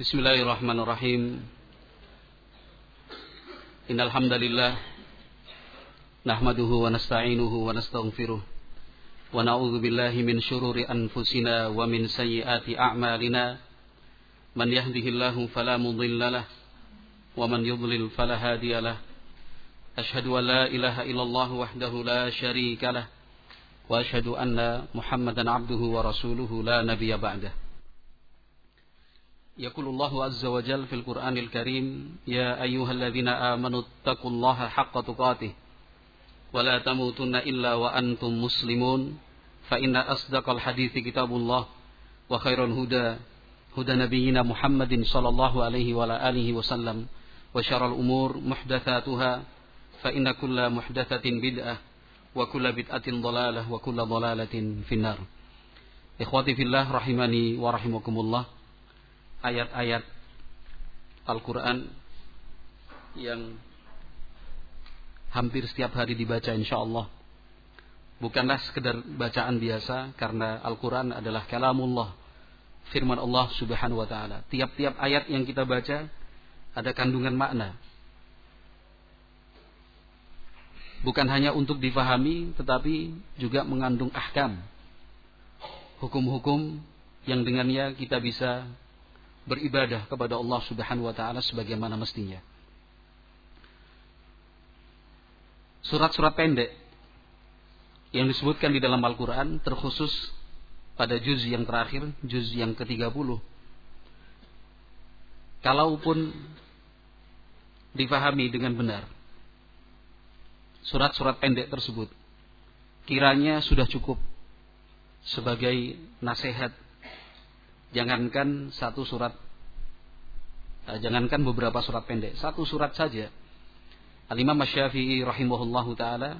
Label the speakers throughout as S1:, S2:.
S1: Bismillahirrahmanirrahim. Innal hamdalillah nahmaduhu wa nasta'inuhu wa nastaghfiruh wa billahi min shururi anfusina wa min sayyiati a'malina. Man yahdihillahu fala mudilla lahu wa man yudlil fala. Ashhadu an la ilaha illallah wahdahu la syarika lahu wa anna Muhammadan 'abduhu wa rasuluhu la nabiyya ba'dahu. يقول الله عز وجل في القرآن الكريم يا أيها الذين آمنوا اتقوا الله حق تقاته ولا تموتن إلا وأنتم مسلمون فإن أصدق الحديث كتاب الله وخير الهدى هدى نبينا محمد صلى الله عليه وعلى آله وسلم وشر الأمور محدثاتها فإن كل محدثة بدعة وكل بدعة ضلالة وكل ضلالة في النار. إخوتي في الله رحمني ورحمكم الله. Ayat-ayat Al-Quran yang hampir setiap hari dibaca insya Allah bukanlah sekedar bacaan biasa karena Al-Quran adalah kalamullah firman Allah subhanahu wa ta'ala. Tiap-tiap ayat yang kita baca ada kandungan makna. Bukan hanya untuk difahami tetapi juga mengandung ahkam. Hukum-hukum yang dengannya kita bisa beribadah kepada Allah Subhanahu wa taala sebagaimana mestinya. Surat-surat pendek yang disebutkan di dalam Al-Qur'an terkhusus pada juz yang terakhir, juz yang ke-30. Kalaupun difahami dengan benar surat-surat pendek tersebut kiranya sudah cukup sebagai nasihat Jangankan satu surat eh, Jangankan beberapa surat pendek Satu surat saja. Al-Imam Syafi'i rahimahullahu ta'ala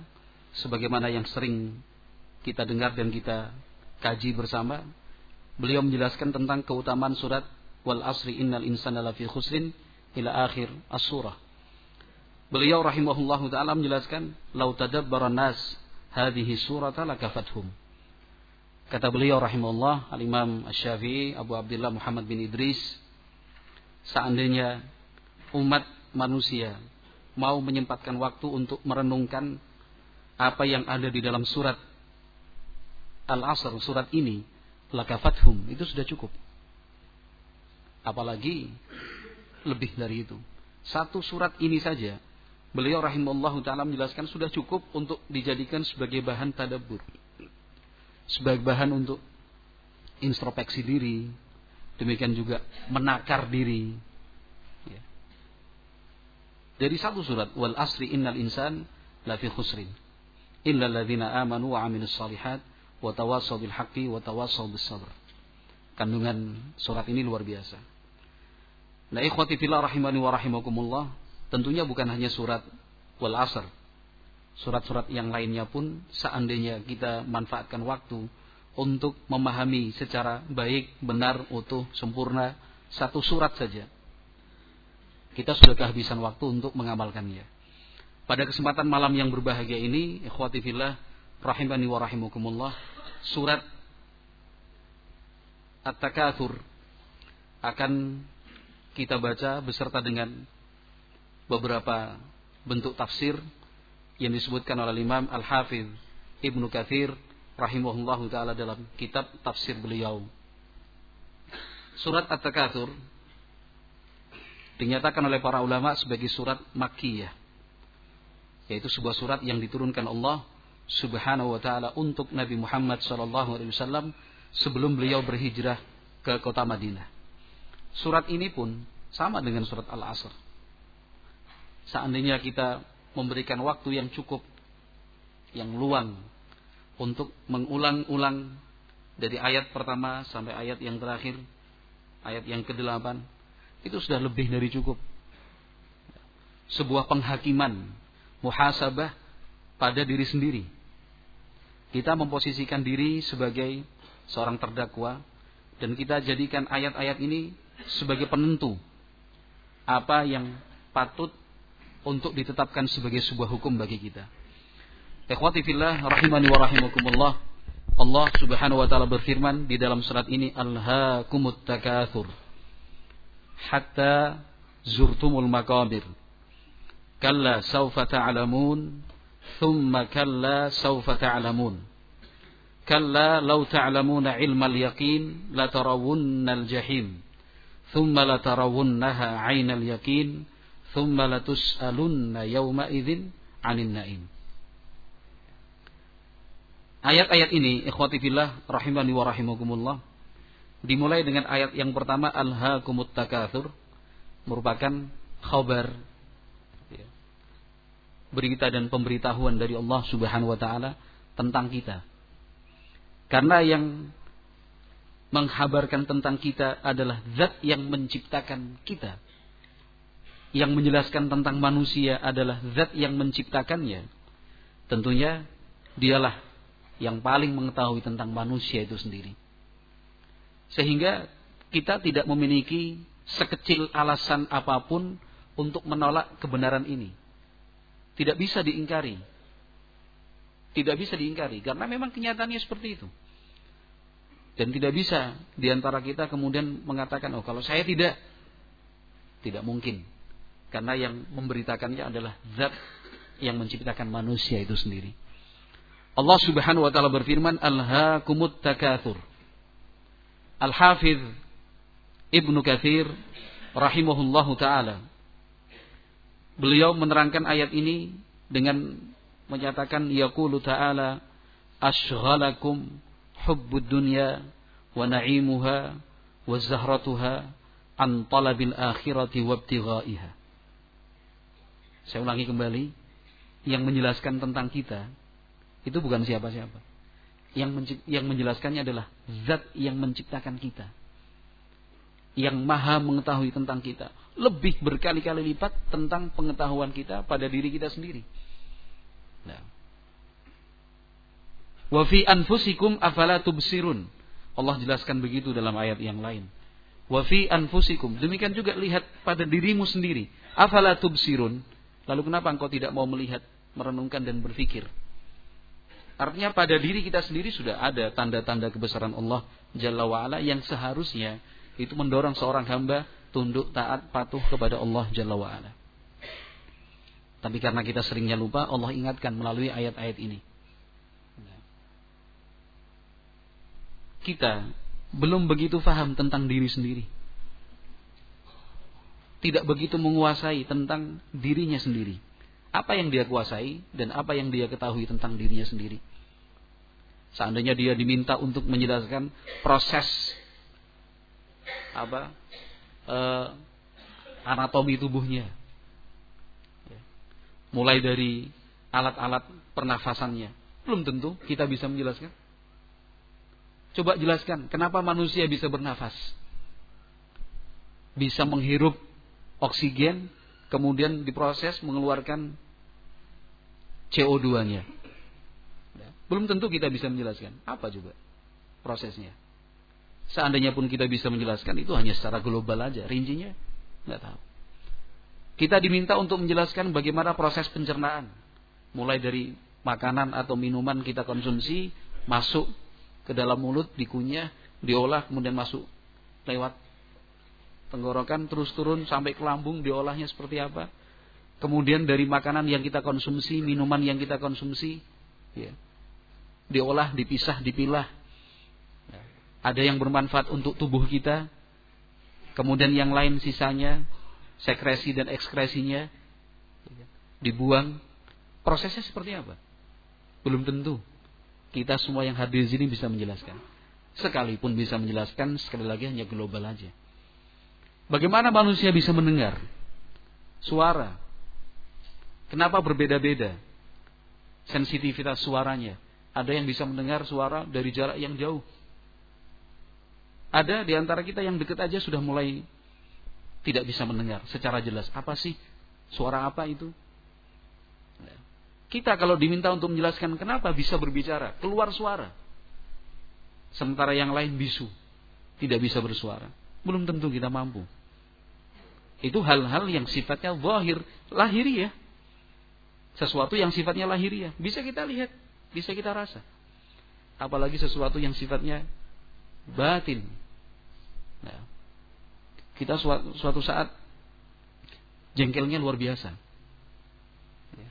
S1: Sebagaimana yang sering kita dengar dan kita kaji bersama Beliau menjelaskan tentang keutamaan surat Wal asri innal insana lafi khusrin Ila akhir as-surah. Beliau rahimahullahu ta'ala menjelaskan Lau tadabbara nas Hadihi surata lakafathum Kata beliau rahimahullah Al-Imam Asy-Syafi'i Abu Abdullah Muhammad bin Idris seandainya umat manusia mau menyempatkan waktu untuk merenungkan apa yang ada di dalam surat Al-Asr surat ini lakafathum itu sudah cukup. Apalagi lebih dari itu. Satu surat ini saja beliau rahimahullah taala menjelaskan sudah cukup untuk dijadikan sebagai bahan tadabbur sebagai bahan untuk introspeksi diri, demikian juga menakar diri. Ya. Dari satu surat wal asri innal insan lafi khusrin illa alladzina amanu wa amilus salihat wa tawassaw bil haqqi wa tawassaw bis sabr. Kandungan surat ini luar biasa. Nah, ikhwati fillah rahimani wa rahimakumullah, tentunya bukan hanya surat wal asr surat-surat yang lainnya pun seandainya kita manfaatkan waktu untuk memahami secara baik, benar, utuh, sempurna satu surat saja. Kita sudah kehabisan waktu untuk mengamalkannya. Pada kesempatan malam yang berbahagia ini, ikhwati fillah, rahimani wa rahimukumullah, surat At-Takatsur akan kita baca beserta dengan beberapa bentuk tafsir yang disebutkan oleh Imam Al-Hafidh Ibnu Kathir rahimahullahu taala dalam kitab tafsir beliau. Surat At-Takatsur dinyatakan oleh para ulama sebagai surat Makkiyah. Yaitu sebuah surat yang diturunkan Allah Subhanahu wa taala untuk Nabi Muhammad sallallahu alaihi wasallam sebelum beliau berhijrah ke kota Madinah. Surat ini pun sama dengan surat Al-Asr. Seandainya kita memberikan waktu yang cukup, yang luang untuk mengulang-ulang dari ayat pertama sampai ayat yang terakhir, ayat yang ke-8, itu sudah lebih dari cukup. Sebuah penghakiman, muhasabah pada diri sendiri. Kita memposisikan diri sebagai seorang terdakwa dan kita jadikan ayat-ayat ini sebagai penentu apa yang patut untuk ditetapkan sebagai sebuah hukum bagi kita. Ikhwati fillah rahimani wa rahimakumullah. Allah Subhanahu wa taala berfirman di dalam surat ini Alhaakumut takatsur. hatta zurtumul maqabir. Kalla sawfa ta'lamun, thumma kalla sawfa ta'lamun. Kalla law ta'lamuna ilmal yaqin latarawunnal jahim. Thumma latarawunnaha 'ainal yaqin, thumma latus'alunna yawma idzin 'anil na'im. Ayat-ayat ini, ikhwati fillah rahimani wa rahimakumullah, dimulai dengan ayat yang pertama alhaakumut takatsur merupakan khabar ya, berita dan pemberitahuan dari Allah Subhanahu wa taala tentang kita. Karena yang menghabarkan tentang kita adalah zat yang menciptakan kita. Yang menjelaskan tentang manusia adalah zat yang menciptakannya. Tentunya dialah yang paling mengetahui tentang manusia itu sendiri. Sehingga kita tidak memiliki sekecil alasan apa pun untuk menolak kebenaran ini. Tidak bisa diingkari. Tidak bisa diingkari karena memang kenyataannya seperti itu. Dan tidak bisa di antara kita kemudian mengatakan, oh kalau saya tidak, tidak mungkin. Karena yang memberitakannya adalah zat yang menciptakan manusia itu sendiri. Allah Subhanahu wa taala berfirman, "Alhaakumut takatsur." Al-Hafidz Ibnu Katsir rahimahullahu taala beliau menerangkan ayat ini dengan menyatakan yaqulu ta'ala ashghalakum hubbud dunya wa na'imuha wa zahratuha an talabil akhirati wa ibtighaiha. Saya ulangi kembali yang menjelaskan tentang kita itu bukan siapa-siapa. Yang, yang menjelaskannya adalah zat yang menciptakan kita. Yang maha mengetahui tentang kita. Lebih berkali-kali lipat tentang pengetahuan kita pada diri kita sendiri. Nah. Wa fi anfusikum afala tubsirun. Allah jelaskan begitu dalam ayat yang lain. Wa fi anfusikum. Demikian juga lihat pada dirimu sendiri. Afala tubsirun. Lalu kenapa engkau tidak mau melihat, merenungkan dan berpikir? Artinya pada diri kita sendiri sudah ada tanda-tanda kebesaran Allah Jalla wa'ala yang seharusnya itu mendorong seorang hamba tunduk taat patuh kepada Allah Jalla wa'ala. Tapi karena kita seringnya lupa, Allah ingatkan melalui ayat-ayat ini. Kita belum begitu faham tentang diri sendiri. Tidak begitu menguasai tentang dirinya sendiri. Apa yang dia kuasai dan apa yang dia ketahui tentang dirinya sendiri. Seandainya dia diminta untuk menjelaskan proses apa e, anatomi tubuhnya, ya. mulai dari alat-alat pernafasannya, belum tentu kita bisa menjelaskan. Coba jelaskan kenapa manusia bisa bernafas, bisa menghirup oksigen, kemudian diproses mengeluarkan CO2-nya. Belum tentu kita bisa menjelaskan. Apa juga prosesnya? Seandainya pun kita bisa menjelaskan itu hanya secara global aja, rincinya nggak tahu. Kita diminta untuk menjelaskan bagaimana proses pencernaan, mulai dari makanan atau minuman kita konsumsi masuk ke dalam mulut, dikunyah, diolah, kemudian masuk lewat tenggorokan terus turun sampai ke lambung, diolahnya seperti apa? Kemudian dari makanan yang kita konsumsi, minuman yang kita konsumsi, ya, diolah, dipisah, dipilah. Ada yang bermanfaat untuk tubuh kita, kemudian yang lain sisanya, sekresi dan ekskresinya dibuang. Prosesnya seperti apa? Belum tentu. Kita semua yang hadir di sini bisa menjelaskan. Sekalipun bisa menjelaskan, sekali lagi hanya global aja. Bagaimana manusia bisa mendengar suara? Kenapa berbeda-beda sensitivitas suaranya? Ada yang bisa mendengar suara dari jarak yang jauh. Ada di antara kita yang dekat aja sudah mulai tidak bisa mendengar secara jelas. Apa sih suara apa itu? Ya. Kita kalau diminta untuk menjelaskan kenapa bisa berbicara, keluar suara. Sementara yang lain bisu, tidak bisa bersuara. Belum tentu kita mampu. Itu hal-hal yang sifatnya zahir, lahiriah. Sesuatu yang sifatnya lahiriah. Bisa kita lihat bisa kita rasa. Apalagi sesuatu yang sifatnya batin. Nah, kita suatu, suatu saat jengkelnya luar biasa. Ya.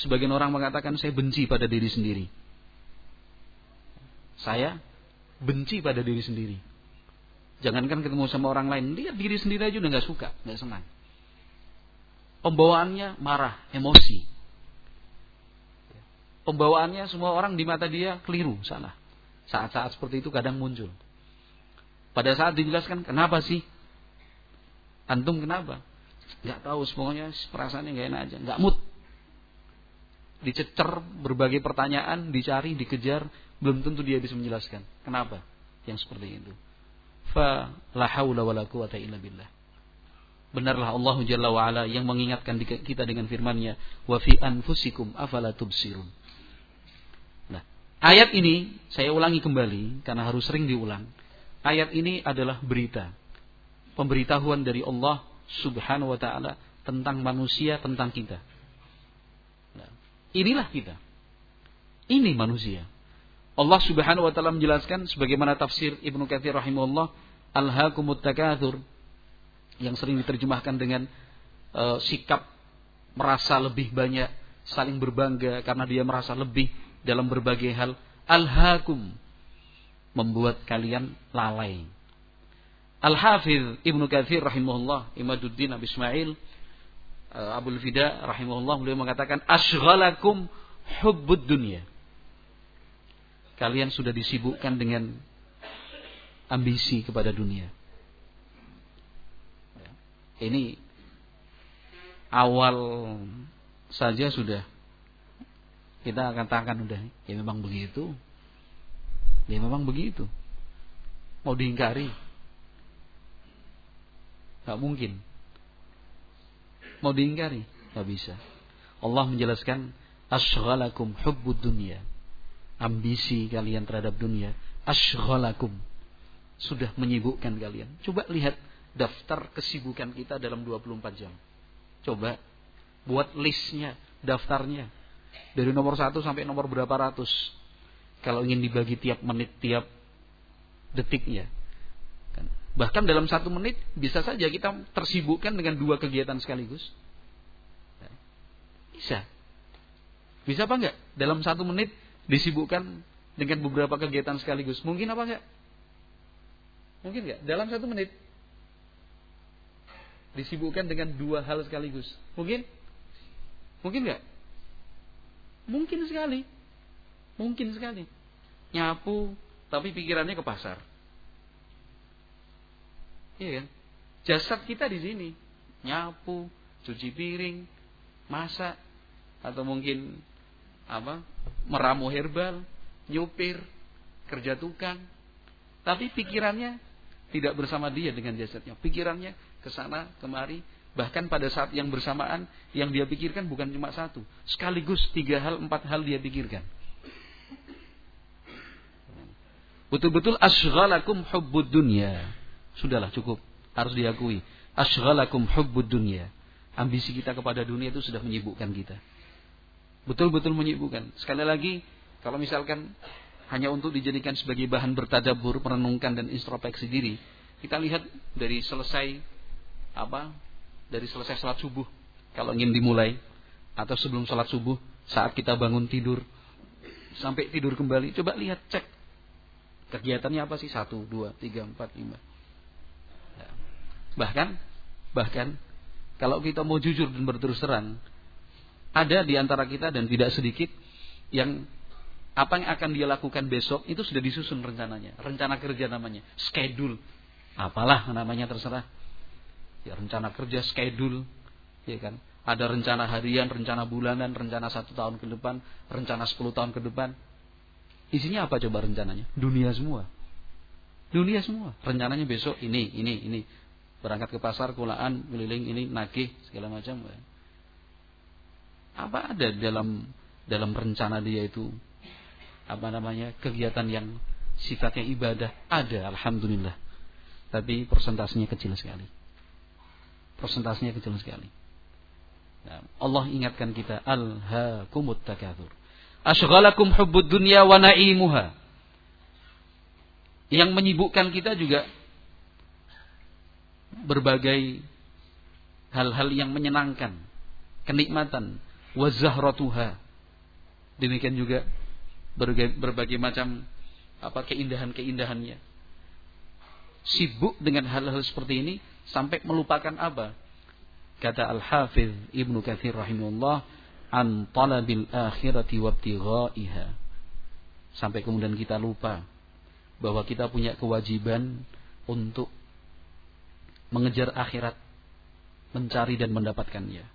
S1: Sebagian orang mengatakan saya benci pada diri sendiri. Saya benci pada diri sendiri. Jangankan ketemu sama orang lain, lihat diri sendiri aja udah nggak suka, nggak senang. Pembawaannya marah, emosi. Pembawaannya semua orang di mata dia keliru, salah. Saat-saat seperti itu kadang muncul. Pada saat dijelaskan, kenapa sih? Antum kenapa? Gak tahu, semuanya perasaannya gak enak aja. Gak mood. Dicecer berbagai pertanyaan, dicari, dikejar. Belum tentu dia bisa menjelaskan. Kenapa? Yang seperti itu. Fa la haula wa la quwata illa billah. Benarlah Allah Jalla wa ala yang mengingatkan kita dengan firman-Nya, "Wa fi anfusikum afala tubsirun." Nah, ayat ini saya ulangi kembali karena harus sering diulang. Ayat ini adalah berita. Pemberitahuan dari Allah Subhanahu wa taala tentang manusia, tentang kita. Nah, inilah kita. Ini manusia. Allah Subhanahu wa taala menjelaskan sebagaimana tafsir Ibnu Katsir rahimahullah, "Alhaakumut takatsur" yang sering diterjemahkan dengan uh, sikap merasa lebih banyak, saling berbangga karena dia merasa lebih dalam berbagai hal. Al-hakum membuat kalian lalai. Al-Hafidh Ibnu Katsir rahimahullah, Imaduddin Abi Ismail uh, Abdul Fida rahimahullah beliau mengatakan asghalakum hubbud dunya. Kalian sudah disibukkan dengan ambisi kepada dunia. Ini awal saja sudah kita katakan udah ya memang begitu. Ya memang begitu. Mau diingkari? Gak mungkin. Mau diingkari? Gak bisa. Allah menjelaskan asghalakum hubbud dunya. Ambisi kalian terhadap dunia asghalakum sudah menyibukkan kalian. Coba lihat daftar kesibukan kita dalam 24 jam. Coba buat listnya, daftarnya. Dari nomor satu sampai nomor berapa ratus. Kalau ingin dibagi tiap menit, tiap detiknya. Kan. Bahkan dalam satu menit bisa saja kita tersibukkan dengan dua kegiatan sekaligus. Bisa. Bisa apa enggak? Dalam satu menit disibukkan dengan beberapa kegiatan sekaligus. Mungkin apa enggak? Mungkin enggak? Dalam satu menit disibukkan dengan dua hal sekaligus. Mungkin? Mungkin nggak? Mungkin sekali. Mungkin sekali. Nyapu, tapi pikirannya ke pasar. Iya kan? Jasad kita di sini. Nyapu, cuci piring, masak, atau mungkin apa? Meramu herbal, nyupir, kerja tukang. Tapi pikirannya tidak bersama dia dengan jasadnya. Pikirannya ke sana kemari. Bahkan pada saat yang bersamaan yang dia pikirkan bukan cuma satu. Sekaligus tiga hal empat hal dia pikirkan. Betul-betul asghalakum hubbud dunya. Sudahlah cukup. Harus diakui. Asghalakum hubbud dunya. Ambisi kita kepada dunia itu sudah menyibukkan kita betul-betul menyibukkan. Sekali lagi kalau misalkan hanya untuk dijadikan sebagai bahan bertadabur merenungkan dan introspeksi diri kita lihat dari selesai apa? Dari selesai sholat subuh kalau ingin dimulai atau sebelum sholat subuh saat kita bangun tidur sampai tidur kembali coba lihat cek. Kegiatannya apa sih? Satu dua tiga empat lima. Ya. bahkan bahkan kalau kita mau jujur dan berterus terang ada di antara kita dan tidak sedikit yang apa yang akan dia lakukan besok itu sudah disusun rencananya. Rencana kerja namanya. Schedule. Apalah namanya terserah. Ya rencana kerja schedule. Ya kan? Ada rencana harian rencana bulanan rencana satu tahun ke depan rencana sepuluh tahun ke depan. Isinya apa coba rencananya? Dunia semua. Dunia semua. Rencananya besok ini ini ini. Berangkat ke pasar kulaan keliling ini nagih segala macam ya. Apa ada dalam dalam rencana dia itu apa namanya kegiatan yang sifatnya ibadah ada alhamdulillah tapi persentasenya kecil sekali Persentasenya kecil sekali. Nah, Allah ingatkan kita alhaakumut takatsur. Ashghalakum hubbud dunya wa na'imuha. Yang menyibukkan kita juga berbagai hal-hal yang menyenangkan, kenikmatan, wazahratuha. Demikian juga berbagai, berbagai macam apa keindahan-keindahannya. Sibuk dengan hal-hal seperti ini sampai melupakan apa? Kata Al-Hafiz Ibnu Katsir rahimahullah, an talabil akhirati wabtighaiha. Sampai kemudian kita lupa bahwa kita punya kewajiban untuk mengejar akhirat, mencari dan mendapatkannya.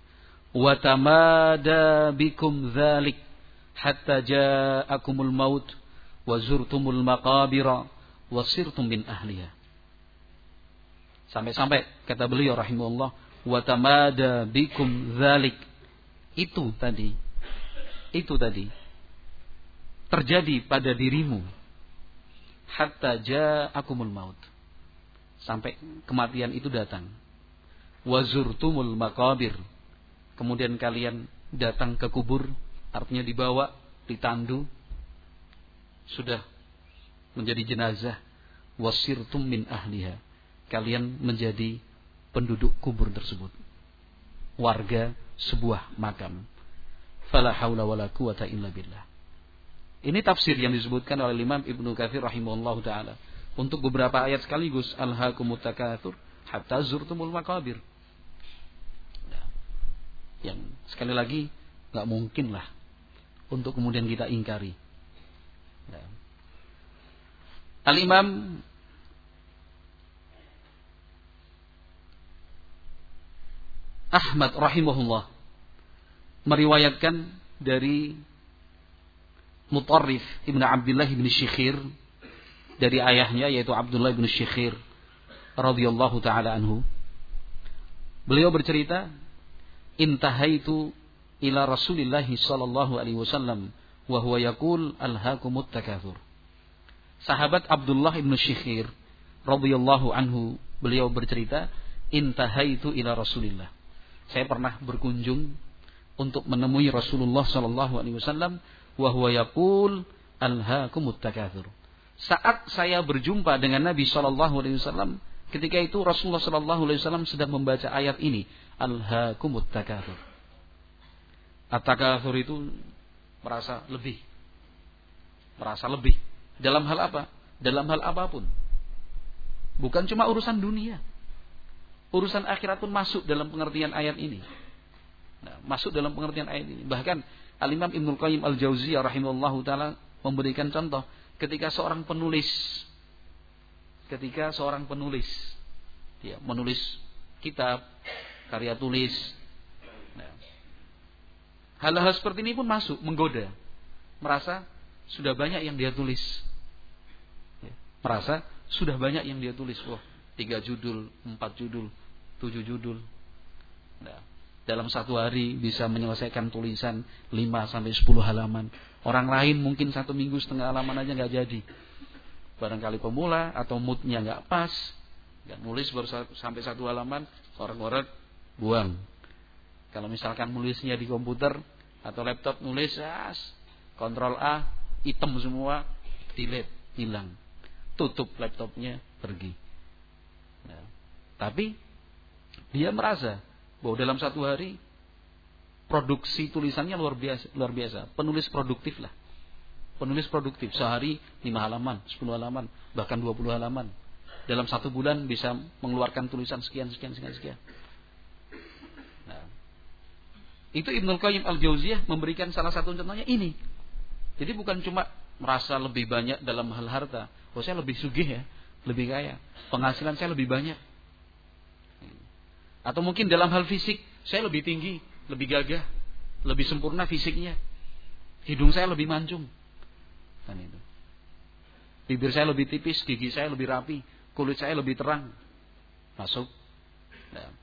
S1: Tamada bikum dzalik hatta ja'akumul maut wa zurtumul maqabira wa sirtum. Sampai-sampai kata beliau rahimahullah wa tamada bikum dzalik itu tadi itu tadi terjadi pada dirimu hatta ja'akumul maut. Sampai kematian itu datang. Wazurtumul makabir kemudian kalian datang ke kubur artinya dibawa ditandu sudah menjadi jenazah. Wasirtum min ahliha. Kalian menjadi penduduk kubur tersebut. Warga sebuah makam. Fala haula wala quwata illa billah. Ini tafsir yang disebutkan oleh Imam Ibnu Katsir rahimahullah taala. Untuk beberapa ayat sekaligus alhaakumut takatsur hatta zurtumul maqabir. Yang sekali lagi nggak mungkin lah untuk kemudian kita ingkari. Nah. Al Imam Ahmad rahimahullah meriwayatkan dari Mutarrif ibnu Abdullah ibnu Syikhir dari ayahnya yaitu Abdullah ibnu Syikhir radhiyallahu taala anhu. Beliau bercerita, "Intahaitu ila Rasulillah sallallahu alaihi wasallam wa huwa yaqul alhaakumut takatsur." Sahabat Abdullah ibnu Syikhir radhiyallahu anhu beliau bercerita, "Intahaitu ila Rasulillah." Saya pernah berkunjung untuk menemui Rasulullah sallallahu alaihi wasallam wa huwa yaqul alhaakumut takatsur. Saat saya berjumpa dengan Nabi sallallahu alaihi wasallam, ketika itu Rasulullah sallallahu alaihi wasallam sedang membaca ayat ini, alhaakumut takatsur. At-takatsur itu merasa lebih. Merasa lebih. Dalam hal apa? Dalam hal apa pun. Bukan cuma urusan dunia. Urusan akhirat pun masuk dalam pengertian ayat ini. Nah, masuk dalam pengertian ayat ini. Bahkan Al-Imam Ibnu Qayyim Al-Jauziyah rahimahullahu taala memberikan contoh ketika seorang penulis ketika seorang penulis ya, menulis kitab, karya tulis. Nah, hal-hal seperti ini pun masuk menggoda. Merasa sudah banyak yang dia tulis. Ya, merasa sudah banyak yang dia tulis. Wah, tiga judul, empat judul, tujuh judul. Nah, dalam satu hari bisa menyelesaikan tulisan 5 sampai 10 halaman. Orang lain mungkin satu minggu setengah halaman aja nggak jadi. Barangkali pemula atau moodnya nggak pas, nggak nulis baru sampai satu halaman, orang-orang buang. Kalau misalkan nulisnya di komputer atau laptop nulis, as, kontrol A, hitam semua, delete, hilang. Tutup laptopnya, pergi. Nah, tapi dia merasa bahwa dalam satu hari produksi tulisannya luar biasa, luar biasa. Penulis produktif lah. Penulis produktif sehari lima halaman, 10 halaman, bahkan 20 halaman. Dalam satu bulan bisa mengeluarkan tulisan sekian sekian sekian sekian. Nah, itu Ibnu Qayyim Al-Jauziyah memberikan salah satu contohnya ini. Jadi bukan cuma merasa lebih banyak dalam hal harta. Oh saya lebih sugih ya, lebih kaya. Penghasilan saya lebih banyak. Atau mungkin dalam hal fisik, saya lebih tinggi, lebih gagah, lebih sempurna fisiknya. Hidung saya lebih mancung. Kan itu. Bibir saya lebih tipis, gigi saya lebih rapi, kulit saya lebih terang. Masuk. Nah.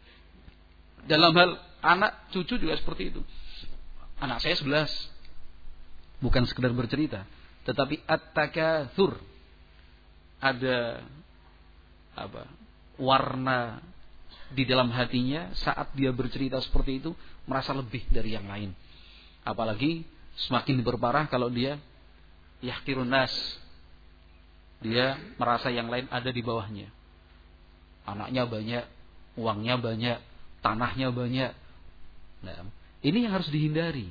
S1: Dalam hal anak, cucu juga seperti itu. Anak saya sebelas. Bukan sekedar bercerita. Tetapi at-takathur. Ada apa warna di dalam hatinya saat dia bercerita seperti itu merasa lebih dari yang lain. Apalagi semakin berparah kalau dia yahkirun nas. Dia merasa yang lain ada di bawahnya. Anaknya banyak, Uangnya banyak, tanahnya banyak. Nah, ini yang harus dihindari.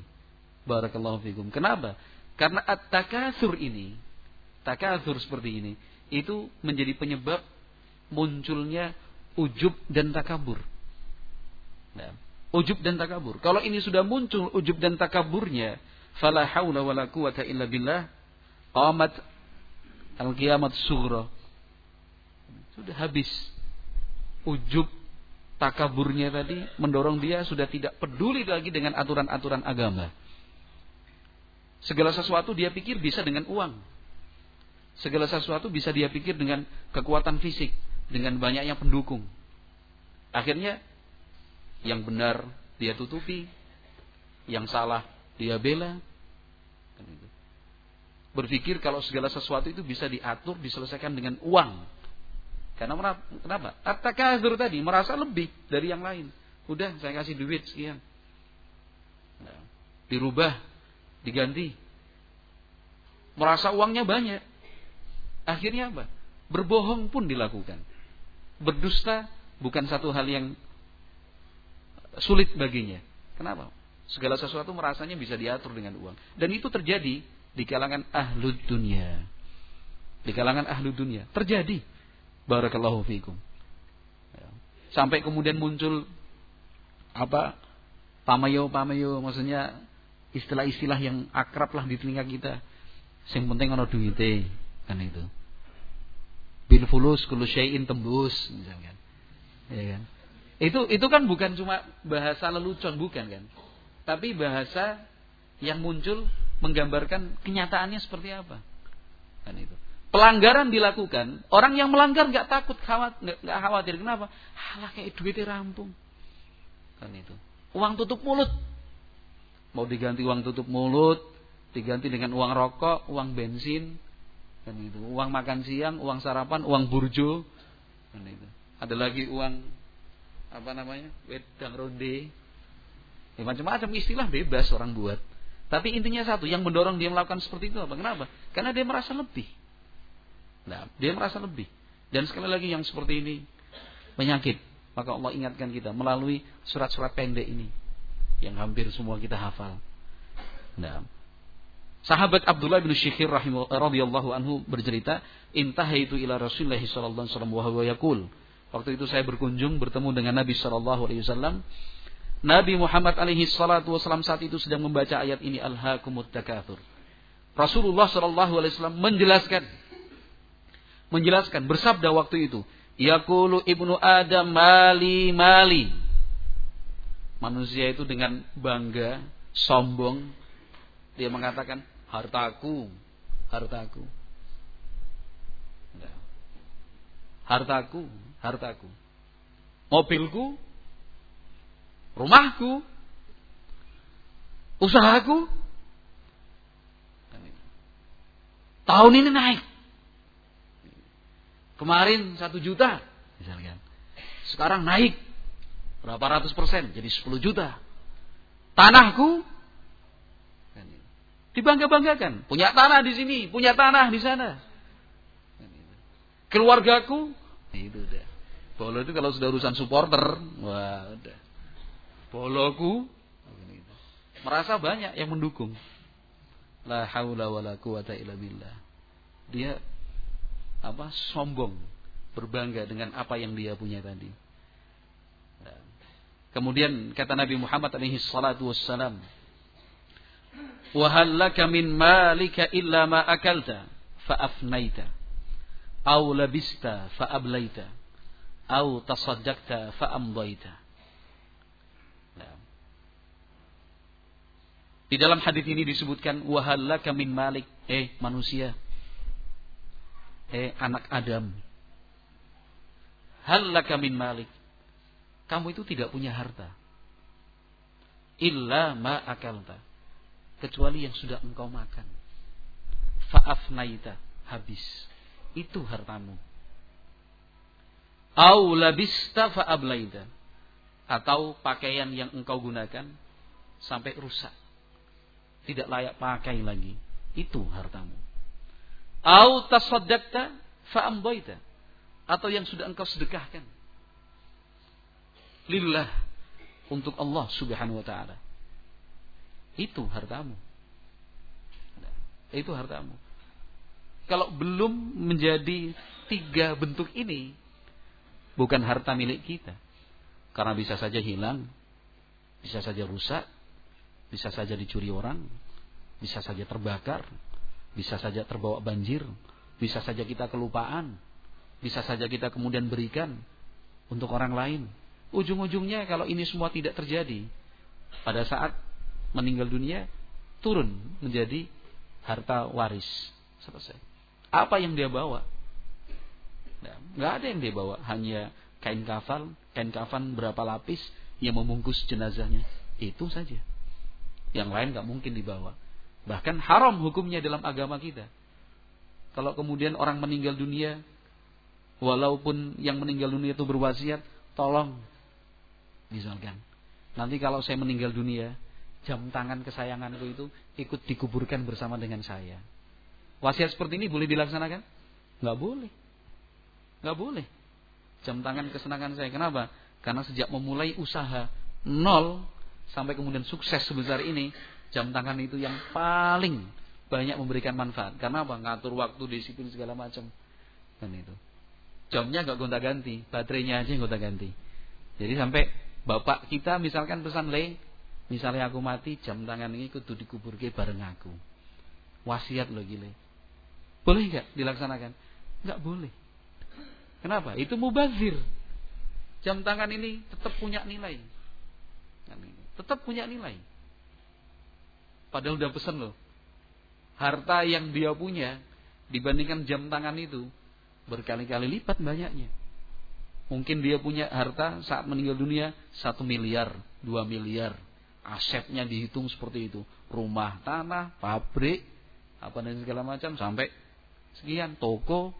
S1: Barakallahu fikum. Kenapa? Karena at-takatsur ini, takatsur seperti ini, itu menjadi penyebab munculnya ujub dan takabur. Nah, ujub dan takabur. Kalau ini sudah muncul ujub dan takaburnya, fala haula wala quwata illa billah, qamat al-qiyamat sughra. Sudah habis. Ujub takaburnya tadi mendorong dia sudah tidak peduli lagi dengan aturan-aturan agama. Segala sesuatu dia pikir bisa dengan uang. Segala sesuatu bisa dia pikir dengan kekuatan fisik, dengan banyaknya pendukung. Akhirnya yang benar dia tutupi, yang salah dia bela. Berpikir kalau segala sesuatu itu bisa diatur, diselesaikan dengan uang. Karena kenapa? At-takazur tadi merasa lebih dari yang lain. Udah saya kasih duit sekian. Nah, dirubah, diganti. Merasa uangnya banyak. Akhirnya apa? Berbohong pun dilakukan. Berdusta bukan satu hal yang sulit baginya. Kenapa? Segala sesuatu merasanya bisa diatur dengan uang. Dan itu terjadi di kalangan ahlu dunia. Di kalangan ahlu dunia. Terjadi Barakallahu fiikum. Ya. Sampai kemudian muncul apa? Pamayo-pamayo maksudnya istilah-istilah yang akrab lah di telinga kita. Yang penting ana duite kan itu. Bil fulus kullu tembus. Ya kan? Itu itu kan bukan cuma bahasa lelucon bukan kan? Tapi bahasa yang muncul menggambarkan kenyataannya seperti apa. Kan itu pelanggaran dilakukan, orang yang melanggar nggak takut, khawatir, nggak khawatir. Kenapa? Halah kayak duitnya rampung. Kan itu. Uang tutup mulut. Mau diganti uang tutup mulut, diganti dengan uang rokok, uang bensin, kan itu. Uang makan siang, uang sarapan, uang burjo, kan itu. Ada lagi uang apa namanya? Wedang ronde. Ya, macam-macam istilah bebas orang buat. Tapi intinya satu, yang mendorong dia melakukan seperti itu apa? Kenapa? Karena dia merasa lebih. Nah, dia merasa lebih. Dan sekali lagi yang seperti ini penyakit. Maka Allah ingatkan kita melalui surat-surat pendek ini yang hampir semua kita hafal. Nah, sahabat Abdullah bin Syikhir radhiyallahu anhu bercerita, "Intahaitu ila Rasulullah sallallahu alaihi wasallam wa huwa yaqul." Waktu itu saya berkunjung bertemu dengan Nabi sallallahu alaihi wasallam. Nabi Muhammad alaihi salatu wasallam saat itu sedang membaca ayat ini Al-Hakumut Takatsur. Rasulullah sallallahu alaihi wasallam menjelaskan menjelaskan bersabda waktu itu, Yaqulu ibnu Adam mali mali. Manusia itu dengan bangga, sombong, dia mengatakan hartaku, hartaku. Hartaku, hartaku. Mobilku, rumahku, usahaku. Tahun ini naik. Kemarin satu juta, misalkan. Sekarang naik berapa ratus persen, jadi 10 juta. Tanahku kan dibangga-banggakan. Punya tanah di sini, punya tanah di sana. Keluargaku, itu udah. Bolo itu kalau sudah urusan supporter, wah udah. Boloku, merasa banyak yang mendukung. La haula wala quwata illa billah. Dia apa sombong, berbangga dengan apa yang dia punya tadi. Kemudian kata Nabi Muhammad alaihi salatu wassalam, "Wa hal laka min malika illa ma akalta fa afnaita aw labista fa ablaita aw tasaddaqta fa amdaita." Di dalam hadis ini disebutkan wahallaka min malik eh manusia eh anak Adam. Hal min malik. Kamu itu tidak punya harta. Illa ma akalta. Kecuali yang sudah engkau makan. Fa'afnaita. Habis. Itu hartamu. Au labista fa'ablaita. Atau pakaian yang engkau gunakan sampai rusak. Tidak layak pakai lagi. Itu hartamu. Au tasaddaqta fa'amdaita. Atau yang sudah engkau sedekahkan. lillah untuk Allah Subhanahu wa taala. Itu hartamu. Itu hartamu. Kalau belum menjadi tiga bentuk ini, bukan harta milik kita. Karena bisa saja hilang, bisa saja rusak, bisa saja dicuri orang, bisa saja terbakar, bisa saja terbawa banjir, bisa saja kita kelupaan, bisa saja kita kemudian berikan untuk orang lain. Ujung-ujungnya kalau ini semua tidak terjadi, pada saat meninggal dunia turun menjadi harta waris. Selesai. Apa yang dia bawa? Nah, nggak ada yang dia bawa, hanya kain kafan, kain kafan berapa lapis yang membungkus jenazahnya. Itu saja. Yang lain nggak mungkin dibawa. Bahkan haram hukumnya dalam agama kita. Kalau kemudian orang meninggal dunia, walaupun yang meninggal dunia itu berwasiat, tolong misalkan. Nanti kalau saya meninggal dunia, jam tangan kesayanganku itu ikut dikuburkan bersama dengan saya. Wasiat seperti ini boleh dilaksanakan? Nggak boleh. Nggak boleh. Jam tangan kesenangan saya. Kenapa? Karena sejak memulai usaha nol sampai kemudian sukses sebesar ini, jam tangan itu yang paling banyak memberikan manfaat. Karena apa? Ngatur waktu, disiplin segala macam. Dan itu. Jamnya nggak gonta-ganti, baterainya aja yang gonta-ganti. Jadi sampai bapak kita misalkan pesan le, misalnya aku mati, jam tangan ini kudu dikubur ke bareng aku. Wasiat loh gile. Boleh nggak dilaksanakan? Nggak boleh. Kenapa? Itu mubazir. Jam tangan ini tetap punya nilai. Tetap punya nilai. Padahal udah pesan loh harta yang dia punya dibandingkan jam tangan itu berkali-kali lipat banyaknya. Mungkin dia punya harta saat meninggal dunia satu miliar, dua miliar. Asetnya dihitung seperti itu. Rumah, tanah, pabrik, apa dan segala macam sampai sekian toko,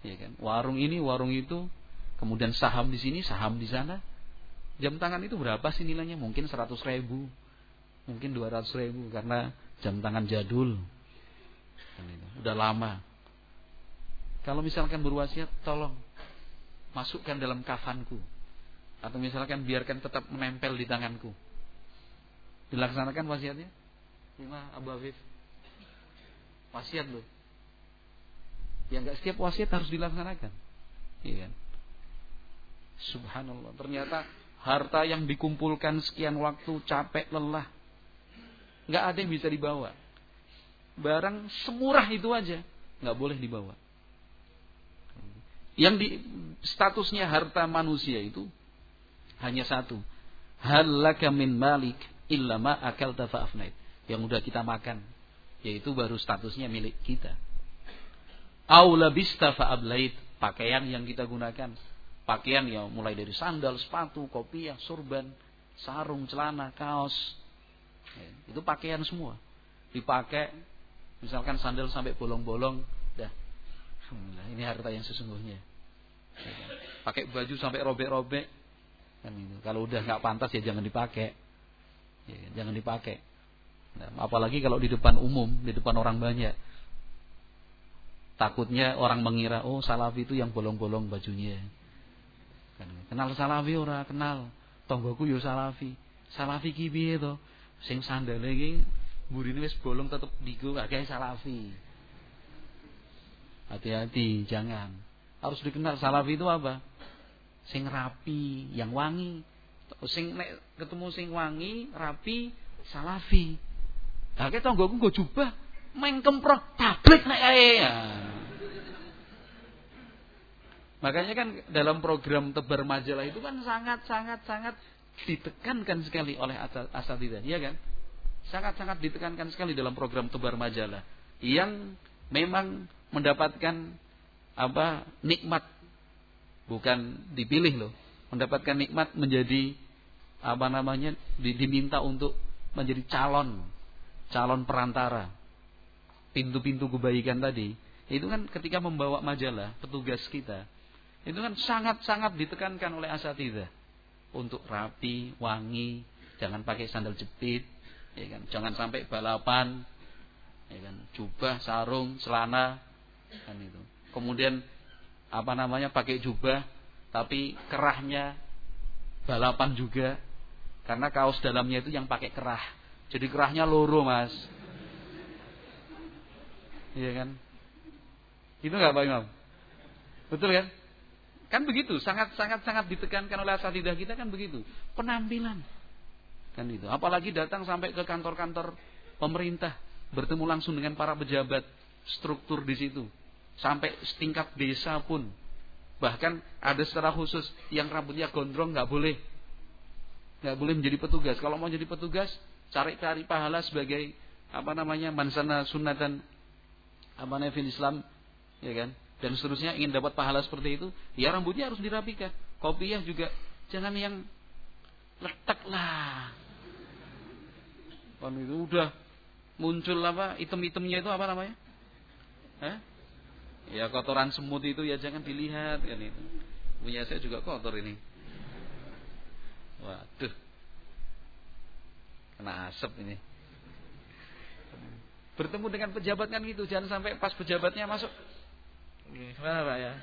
S1: ya kan. Warung ini, warung itu, kemudian saham di sini, saham di sana. Jam tangan itu berapa sih nilainya? Mungkin seratus ribu, mungkin dua ratus ribu karena jam tangan jadul. Udah lama. Kalau misalkan berwasiat, tolong masukkan dalam kafanku. Atau misalkan biarkan tetap menempel di tanganku. Dilaksanakan wasiatnya? Gimana Abu Afif? Wasiat loh. Ya enggak setiap wasiat harus dilaksanakan. Iya kan? Subhanallah. Ternyata harta yang dikumpulkan sekian waktu capek lelah. Enggak ada yang bisa dibawa barang semurah itu aja nggak boleh dibawa. Yang di statusnya harta manusia itu hanya satu. Halaka min malik illa ma akalta fa'afnait. Yang udah kita makan. Yaitu baru statusnya milik kita. Aula bista fa'ablait. Pakaian yang kita gunakan. Pakaian yang mulai dari sandal, sepatu, kopiah, surban, sarung, celana, kaos. Ya, itu pakaian semua. Dipakai Misalkan sandal sampai bolong-bolong, dah. Alhamdulillah, ini harta yang sesungguhnya. Ya? Pakai baju sampai robek-robek, kan itu. Kalau udah nggak pantas ya jangan dipakai. Ya, jangan dipakai. Nah, apalagi kalau di depan umum, di depan orang banyak. Takutnya orang mengira, oh salafi itu yang bolong-bolong bajunya. Kan, kenal salafi ora kenal. Tonggoku yo salafi. Salafi ki piye to? Sing sandal iki ini wis bolong tetep digo agak salafi. Hati-hati, jangan. Harus dikenal salafi itu apa? Sing rapi, yang wangi. Sing nek ketemu sing wangi, rapi, salafi. Lah kek tanggoku nggo jubah, main kemproh tablik nek ae. Ya. Makanya kan dalam program tebar majalah itu kan sangat sangat sangat ditekankan sekali oleh asatidah, iya kan? sangat-sangat ditekankan sekali dalam program tebar majalah yang memang mendapatkan apa nikmat bukan dipilih loh mendapatkan nikmat menjadi apa namanya diminta untuk menjadi calon calon perantara pintu-pintu kebaikan tadi itu kan ketika membawa majalah petugas kita itu kan sangat-sangat ditekankan oleh asatidah untuk rapi wangi jangan pakai sandal jepit ya kan jangan sampai balapan ya kan jubah sarung celana kan itu kemudian apa namanya pakai jubah tapi kerahnya balapan juga. Karena kaos dalamnya itu yang pakai kerah. Jadi kerahnya loro, Mas. Iya kan? Itu nggak Pak Imam? Betul kan? Kan begitu, sangat sangat sangat ditekankan oleh asatidah kita kan begitu. Penampilan. Kan itu. Apalagi datang sampai ke kantor-kantor pemerintah, bertemu langsung dengan para pejabat struktur di situ. Sampai setingkat desa pun. Bahkan ada secara khusus yang rambutnya gondrong nggak boleh nggak boleh menjadi petugas. Kalau mau jadi petugas, cari-cari pahala sebagai apa namanya mansana sunatan apa namanya Islam, ya kan? Dan seterusnya ingin dapat pahala seperti itu, ya rambutnya harus dirapikan. Kopiah juga jangan yang letak lah. Kan itu udah muncul apa item-itemnya itu apa namanya? Hah? Ya kotoran semut itu ya jangan dilihat kan itu. Punya saya juga kotor ini. Waduh. Kena asap ini. Bertemu dengan pejabat kan gitu, jangan sampai pas pejabatnya masuk. Gimana Pak ya?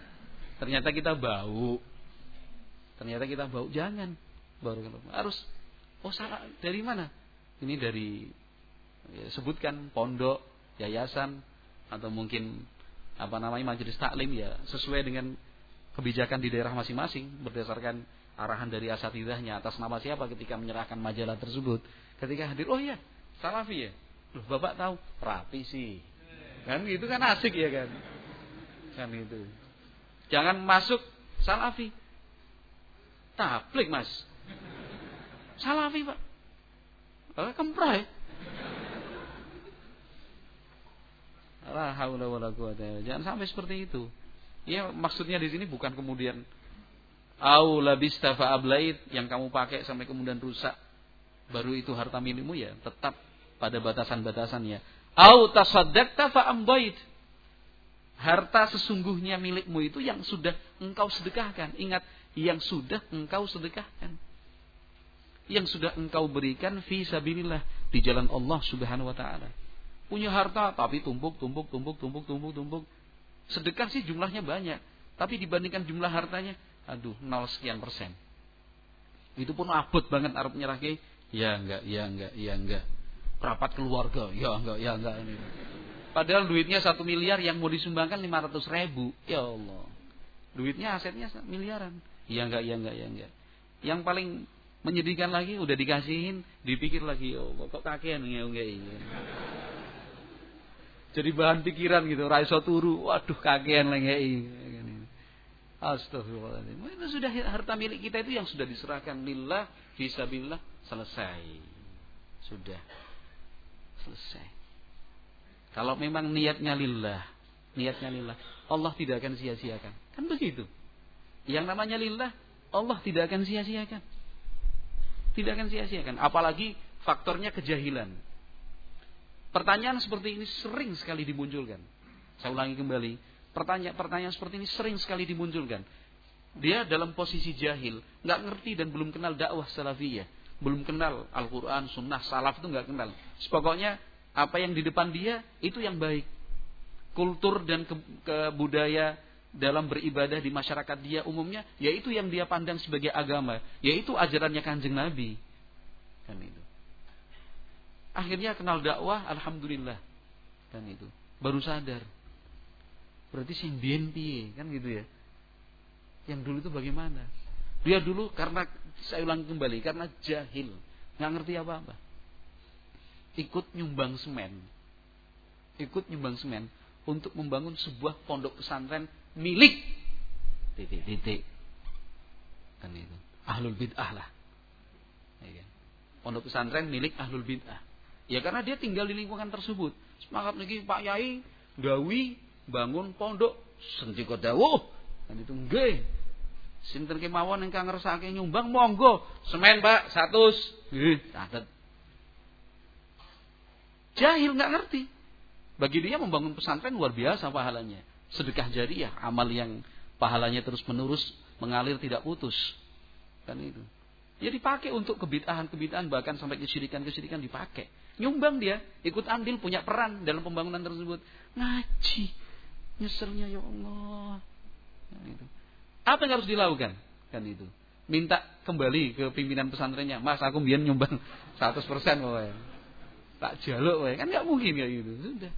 S1: Ternyata kita bau. Ternyata kita bau, jangan. Baru harus oh salah dari mana? Ini dari ya, sebutkan pondok, yayasan atau mungkin apa namanya majelis taklim ya sesuai dengan kebijakan di daerah masing-masing berdasarkan arahan dari asatidahnya atas nama siapa ketika menyerahkan majalah tersebut. Ketika hadir, oh iya, salafi ya. Loh, Bapak tahu, rapi sih. Kan itu kan asik ya kan. Kan itu. Jangan masuk salafi. Tablik, Mas. Salafi, Pak. Oh, kemprai. Jangan sampai seperti itu. Ya maksudnya di sini bukan kemudian au labista fa yang kamu pakai sampai kemudian rusak baru itu harta milikmu ya tetap pada batasan-batasannya au tasaddaqta fa ambait harta sesungguhnya milikmu itu yang sudah engkau sedekahkan. Ingat yang sudah engkau sedekahkan. Yang sudah engkau berikan fi sabilillah di jalan Allah Subhanahu wa taala. Punya harta tapi tumpuk tumpuk tumpuk tumpuk tumpuk tumpuk. Sedekah sih jumlahnya banyak tapi dibandingkan jumlah hartanya aduh nol sekian persen. Itu pun abot banget Arab nyerahke ya enggak ya enggak ya enggak. Rapat keluarga. Ya enggak ya enggak padahal duitnya satu miliar yang mau disumbangkan lima ratus ribu. Ya Allah. Duitnya asetnya miliaran. Ya enggak ya enggak ya enggak. Yang paling menyedihkan lagi udah dikasihin dipikir lagi ya Allah kok kakean? Ya enggak ini jadi bahan pikiran gitu raiso turu. Waduh kakean lagi Astagfirullahaladzim. Itu sudah harta milik kita itu yang sudah diserahkan. Lillah, fisabilillah, selesai. Sudah. Selesai. Kalau memang niatnya lillah, niatnya lillah, Allah tidak akan sia-siakan. Kan begitu. Yang namanya lillah, Allah tidak akan sia-siakan. Tidak akan sia-siakan. Apalagi faktornya kejahilan. Pertanyaan seperti ini sering sekali dimunculkan. Saya ulangi kembali Pertanyaan-pertanyaan seperti ini sering sekali dimunculkan. Dia dalam posisi jahil, nggak ngerti dan belum kenal dakwah salafiyah, belum kenal Al-Quran, Sunnah, Salaf itu nggak kenal. Pokoknya apa yang di depan dia itu yang baik. Kultur dan ke, ke dalam beribadah di masyarakat dia umumnya, yaitu yang dia pandang sebagai agama, yaitu ajarannya kanjeng Nabi. Kan itu. Akhirnya kenal dakwah, alhamdulillah. Kan itu. Baru sadar Berarti sing biyen kan gitu ya. Yang dulu itu bagaimana? Dia dulu karena saya ulang kembali karena jahil, nggak ngerti apa-apa. Ikut nyumbang semen. Ikut nyumbang semen untuk membangun sebuah pondok pesantren milik titik-titik. Kan itu. Ahlul bid'ah lah. Ya kan? Pondok pesantren milik ahlul bid'ah. Ya karena dia tinggal di lingkungan tersebut. Semangat lagi Pak Yai, Gawi, bangun pondok sendika dawuh dan itu nggih sinten kemawon ingkang ngersake nyumbang monggo semen Pak 100 nggih catet jahil nggak ngerti bagi dia membangun pesantren luar biasa pahalanya sedekah jariah amal yang pahalanya terus menerus mengalir tidak putus kan itu ya dipakai untuk kebitahan-kebitahan bahkan sampai kesyirikan-kesyirikan dipakai nyumbang dia ikut andil punya peran dalam pembangunan tersebut ngaji Nyeselnya ya Allah. Kan itu. Apa yang harus dilakukan? Kan itu. minta kembali ke pimpinan pesantrennya. Mas, aku biar nyumbang 100% woy. Tak jaluk woy. Kan nggak mungkin kayak gitu. Sudah.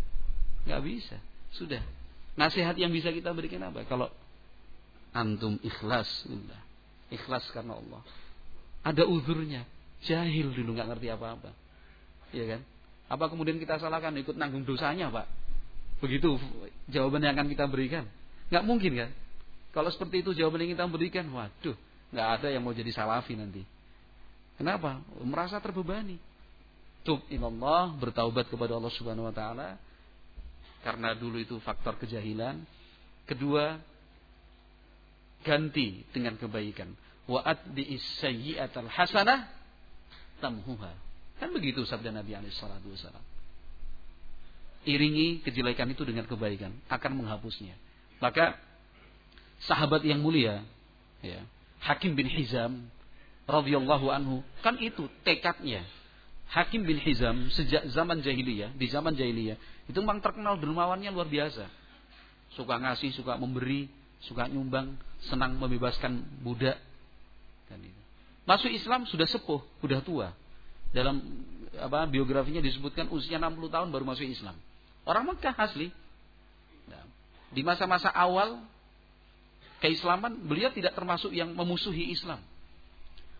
S1: nggak bisa. Sudah. Nasihat yang bisa kita berikan apa? Kalau antum ikhlas, sudah. Ikhlas karena Allah. Ada uzurnya. Jahil dulu nggak ngerti apa-apa. Iya kan? Apa kemudian kita salahkan ikut nanggung dosanya, Pak? Begitu jawaban yang akan kita berikan. Nggak mungkin kan? Kalau seperti itu jawaban yang kita berikan, waduh, nggak ada yang mau jadi salafi nanti. Kenapa? Merasa terbebani. Tub Allah, bertaubat kepada Allah Subhanahu wa taala karena dulu itu faktor kejahilan. Kedua, ganti dengan kebaikan. Wa atbi sayyi'atal hasanah tamhuha. Kan begitu sabda Nabi alaihi salatu wasallam. Iringi kejelekan itu dengan kebaikan, akan menghapusnya. Maka sahabat yang mulia, ya, Hakim bin Hizam radhiyallahu anhu, kan itu tekadnya. Hakim bin Hizam sejak zaman jahiliyah, di zaman jahiliyah, itu memang terkenal dermawannya luar biasa. Suka ngasih, suka memberi, suka nyumbang, senang membebaskan budak. Kan itu. Masuk Islam sudah sepuh, sudah tua. Dalam apa biografinya disebutkan usia 60 tahun baru masuk Islam. Orang Mekah asli. Nah, di masa-masa awal keislaman, beliau tidak termasuk yang memusuhi Islam.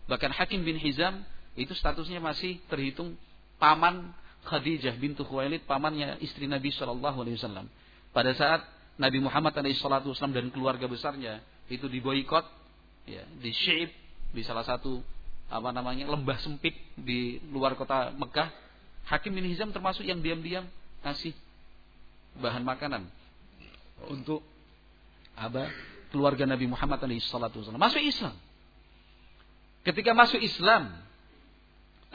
S1: Bahkan Hakim bin Hizam itu statusnya masih terhitung paman Khadijah bintu Khuwailid, pamannya istri Nabi Shallallahu Alaihi Wasallam. Pada saat Nabi Muhammad SAW dan keluarga besarnya itu diboikot, ya, di Syaib, di salah satu apa namanya lembah sempit di luar kota Mekah, Hakim bin Hizam termasuk yang diam-diam kasih bahan makanan untuk apa keluarga Nabi Muhammad SAW. Masuk Islam. Ketika masuk Islam,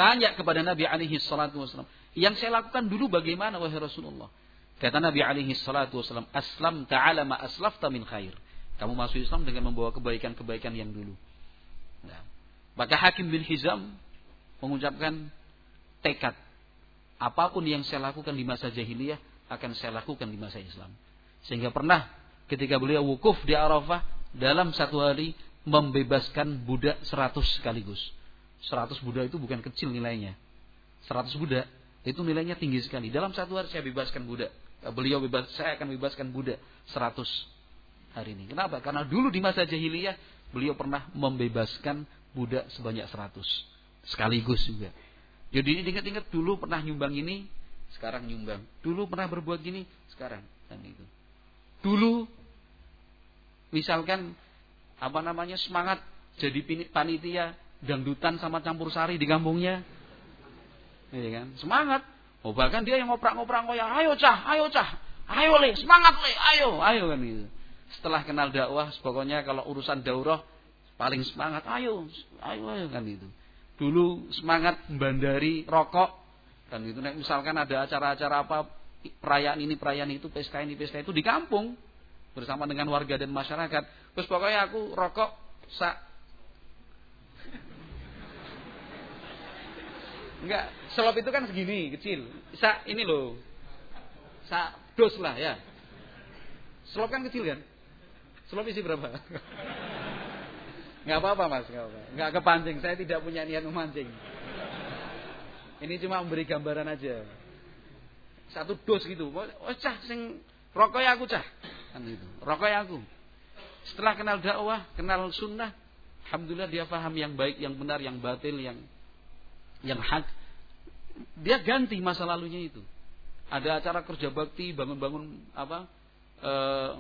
S1: tanya kepada Nabi alaihi salatu wasallam, yang saya lakukan dulu bagaimana wahai Rasulullah? Kata Nabi alaihi salatu wasallam, "Aslam ta'ala ma aslafta min khair." Kamu masuk Islam dengan membawa kebaikan-kebaikan yang dulu. Nah, maka Hakim bin Hizam mengucapkan tekad, apa pun yang saya lakukan di masa jahiliyah akan saya lakukan di masa Islam. Sehingga pernah ketika beliau wukuf di Arafah dalam satu hari membebaskan budak seratus sekaligus. Seratus budak itu bukan kecil nilainya. Seratus budak itu nilainya tinggi sekali. Dalam satu hari saya bebaskan budak. Beliau bebas, saya akan bebaskan budak seratus hari ini. Kenapa? Karena dulu di masa jahiliyah beliau pernah membebaskan budak sebanyak seratus sekaligus juga. Jadi ingat-ingat dulu pernah nyumbang ini, sekarang nyumbang. Dulu pernah berbuat gini, sekarang dan itu. Dulu misalkan apa namanya semangat jadi panitia dangdutan sama campur sari di kampungnya. Iya kan? Semangat. Oh bahkan dia yang ngoprak-ngoprak ngoyak, ayo cah, ayo cah, ayo le, semangat le, ayo, ayo kan gitu. Setelah kenal dakwah, pokoknya kalau urusan daurah paling semangat, ayo, ayo, ayo kan gitu. Dulu semangat bandari rokok kan gitu. misalkan ada acara-acara apa perayaan ini perayaan itu pesta ini pesta itu di kampung bersama dengan warga dan masyarakat terus pokoknya aku rokok sa enggak selop itu kan segini kecil sa ini loh sa dos lah ya selop kan kecil kan selop isi berapa nggak apa-apa mas nggak apa nggak kepancing saya tidak punya niat memancing ini cuma memberi gambaran aja satu dos gitu. Oh cah sing rokok aku cah. Kan gitu. Rokok aku. Setelah kenal dakwah, kenal sunnah, alhamdulillah dia paham yang baik, yang benar, yang batil, yang yang hak. Dia ganti masa lalunya itu. Ada acara kerja bakti, bangun-bangun apa? E,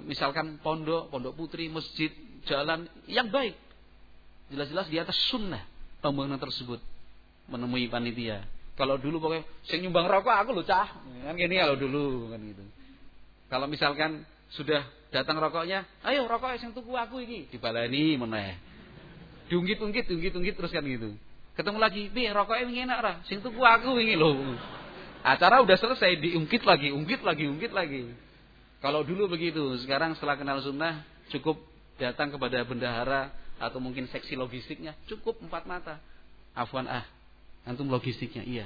S1: misalkan pondok, pondok putri, masjid, jalan yang baik. Jelas-jelas di atas sunnah pembangunan tersebut menemui panitia kalau dulu pokoknya sing nyumbang rokok aku lho cah. Kan gini kalau dulu kan gitu. Kalau misalkan sudah datang rokoknya, ayo rokok sing tuku aku iki, dibalani meneh. Diungkit-ungkit, diungkit-ungkit terus kan gitu. Ketemu lagi, "Piye rokoknya wingi enak ra? Sing tuku aku wingi lho." Acara udah selesai, diungkit lagi, ungkit lagi, ungkit lagi. Kalau dulu begitu, sekarang setelah kenal sunnah cukup datang kepada bendahara atau mungkin seksi logistiknya cukup empat mata. Afwan ah, Antum logistiknya, iya.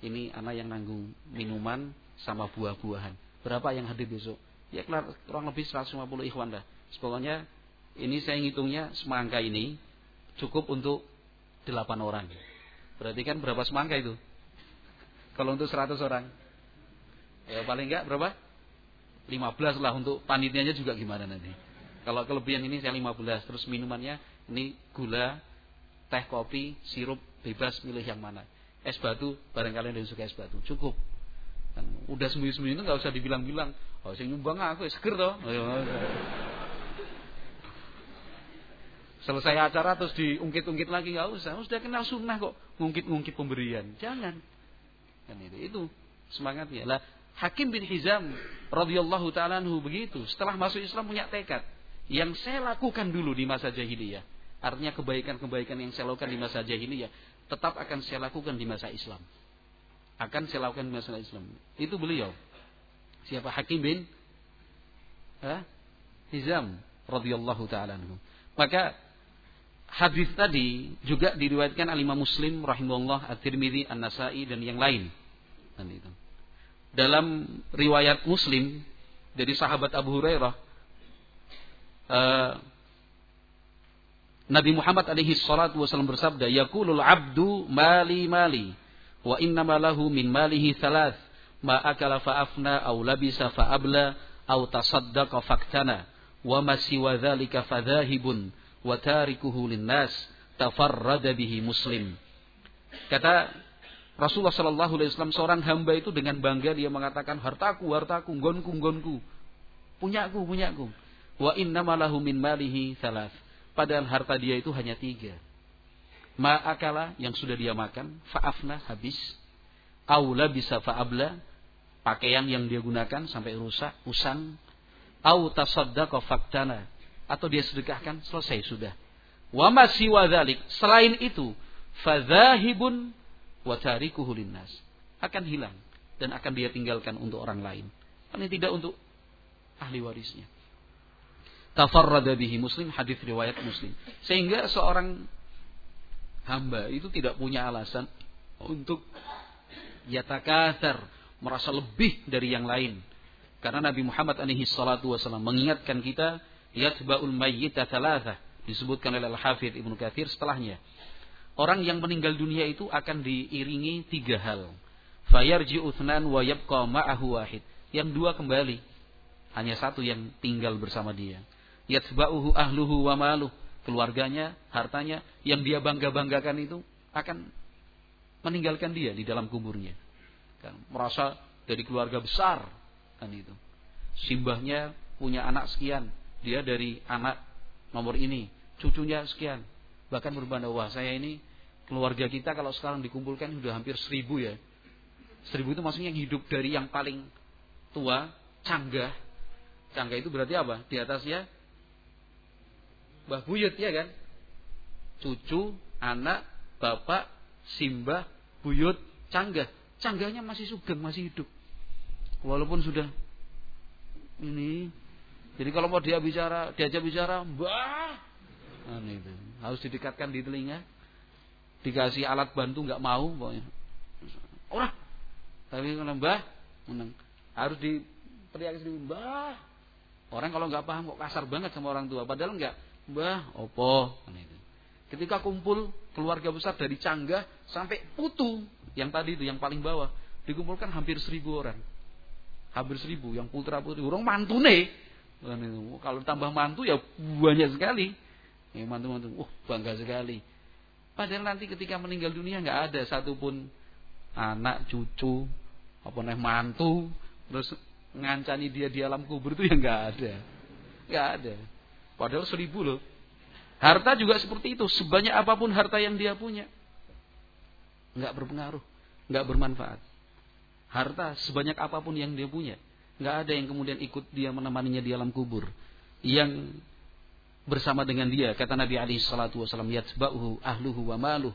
S1: Ini anak yang nanggung minuman sama buah-buahan. Berapa yang hadir besok? Ya kurang lebih 150 ikhwan dah. Pokoknya ini saya ngitungnya semangka ini cukup untuk delapan orang. Berarti kan berapa semangka itu? Kalau untuk 100 orang. Ya paling enggak berapa? 15 lah untuk panitianya juga gimana nanti. Kalau kelebihan ini saya 15, terus minumannya ini gula, teh kopi, sirup bebas milih yang mana. Es batu, barangkali yang suka es batu, cukup. Udah sembunyi-sembunyi itu nggak usah dibilang-bilang. Oh, saya nyumbang aku, seger toh. Selesai acara terus diungkit-ungkit lagi nggak usah. Sudah kenal sunnah kok ngungkit-ngungkit pemberian. Jangan. Kan itu, itu semangatnya. Lah Hakim bin Hizam radhiyallahu taala begitu. Setelah masuk Islam punya tekad yang saya lakukan dulu di masa jahiliyah. Artinya kebaikan-kebaikan yang saya lakukan di masa jahiliyah tetap akan saya lakukan di masa Islam. Akan saya lakukan di masa Islam. Itu beliau. Siapa Hakim bin ha? Hizam radhiyallahu taala Maka hadis tadi juga diriwayatkan oleh Imam Muslim rahimahullah, At-Tirmidzi, An-Nasa'i dan yang lain. Dalam riwayat Muslim dari sahabat Abu Hurairah uh, Nabi Muhammad alaihi salatu wasallam bersabda, "Yaqulul 'abdu mali mali wa innama lahu min malihi thalath, ma akala fa afna aw labisa fa abla aw tasaddaqa faktana wa ma siwa fadhahibun." Wa tarikuhu linnas tafarrada bihi muslim. Kata Rasulullah Shallallahu Alaihi Wasallam seorang hamba itu dengan bangga dia mengatakan hartaku hartaku gonku gonku punyaku punyaku wa inna malahu min malihi salas padahal harta dia itu hanya tiga. Ma'akala yang sudah dia makan faafna habis. Aula bisa faabla pakaian yang dia gunakan sampai rusak usang. Au tasaddaqa faktana atau dia sedekahkan selesai sudah. Wa masih wadalik selain itu fadzahibun wa tarikuhu linnas akan hilang dan akan dia tinggalkan untuk orang lain. Ini tidak untuk ahli warisnya. Tafarrada bihi Muslim hadis riwayat Muslim. Sehingga seorang hamba itu tidak punya alasan untuk yatakathar merasa lebih dari yang lain. Karena Nabi Muhammad alaihi salatu wasallam mengingatkan kita yatba'ul mayyita thalatha disebutkan oleh Al-Hafidh Ibnu Katsir setelahnya. Orang yang meninggal dunia itu akan diiringi tiga hal. Fayarji uthnan wa yabqa ma'ahu wahid. Yang dua kembali. Hanya satu yang tinggal bersama dia. Yatba'uhu ahluhu wa maluh. Keluarganya, hartanya yang dia bangga-banggakan itu akan meninggalkan dia di dalam kuburnya. Kan, merasa dari keluarga besar kan itu. Simbahnya punya anak sekian, dia dari anak nomor ini, cucunya sekian. Bahkan berbanda wah saya ini keluarga kita kalau sekarang dikumpulkan sudah hampir seribu ya. Seribu itu maksudnya yang hidup dari yang paling tua, canggah. Canggah itu berarti apa? Di atasnya Mbah Buyut ya kan? Cucu, anak, bapak, simbah, buyut, canggah. Canggahnya masih sugeng, masih hidup. Walaupun sudah ini jadi kalau mau dia bicara, diajak bicara, mbah, nah, itu. harus didekatkan di telinga, dikasih alat bantu nggak mau, pokoknya. Orang, tapi kalau mbah, harus diteriak sendiri, mbah. Orang kalau nggak paham kok kasar banget sama orang tua, padahal nggak, mbah, opo, nah, itu. Ketika kumpul keluarga besar dari Canggah sampai Putu, yang tadi itu yang paling bawah, dikumpulkan hampir seribu orang hampir seribu yang putra putri orang mantune kalau tambah mantu ya banyak sekali. Ya, mantu-mantu, uh bangga sekali. Padahal nanti ketika meninggal dunia nggak ada satupun anak, cucu, apa nih mantu, terus ngancani dia di alam kubur itu ya nggak ada, nggak ada. Padahal seribu loh. Harta juga seperti itu, sebanyak apa pun harta yang dia punya, nggak berpengaruh, nggak bermanfaat. Harta sebanyak apa pun yang dia punya, nggak ada yang kemudian ikut dia menemaninya di alam kubur. Yang bersama dengan dia kata Nabi Ali Shallallahu Wasallam yatba'uhu ahluhu wa maluh.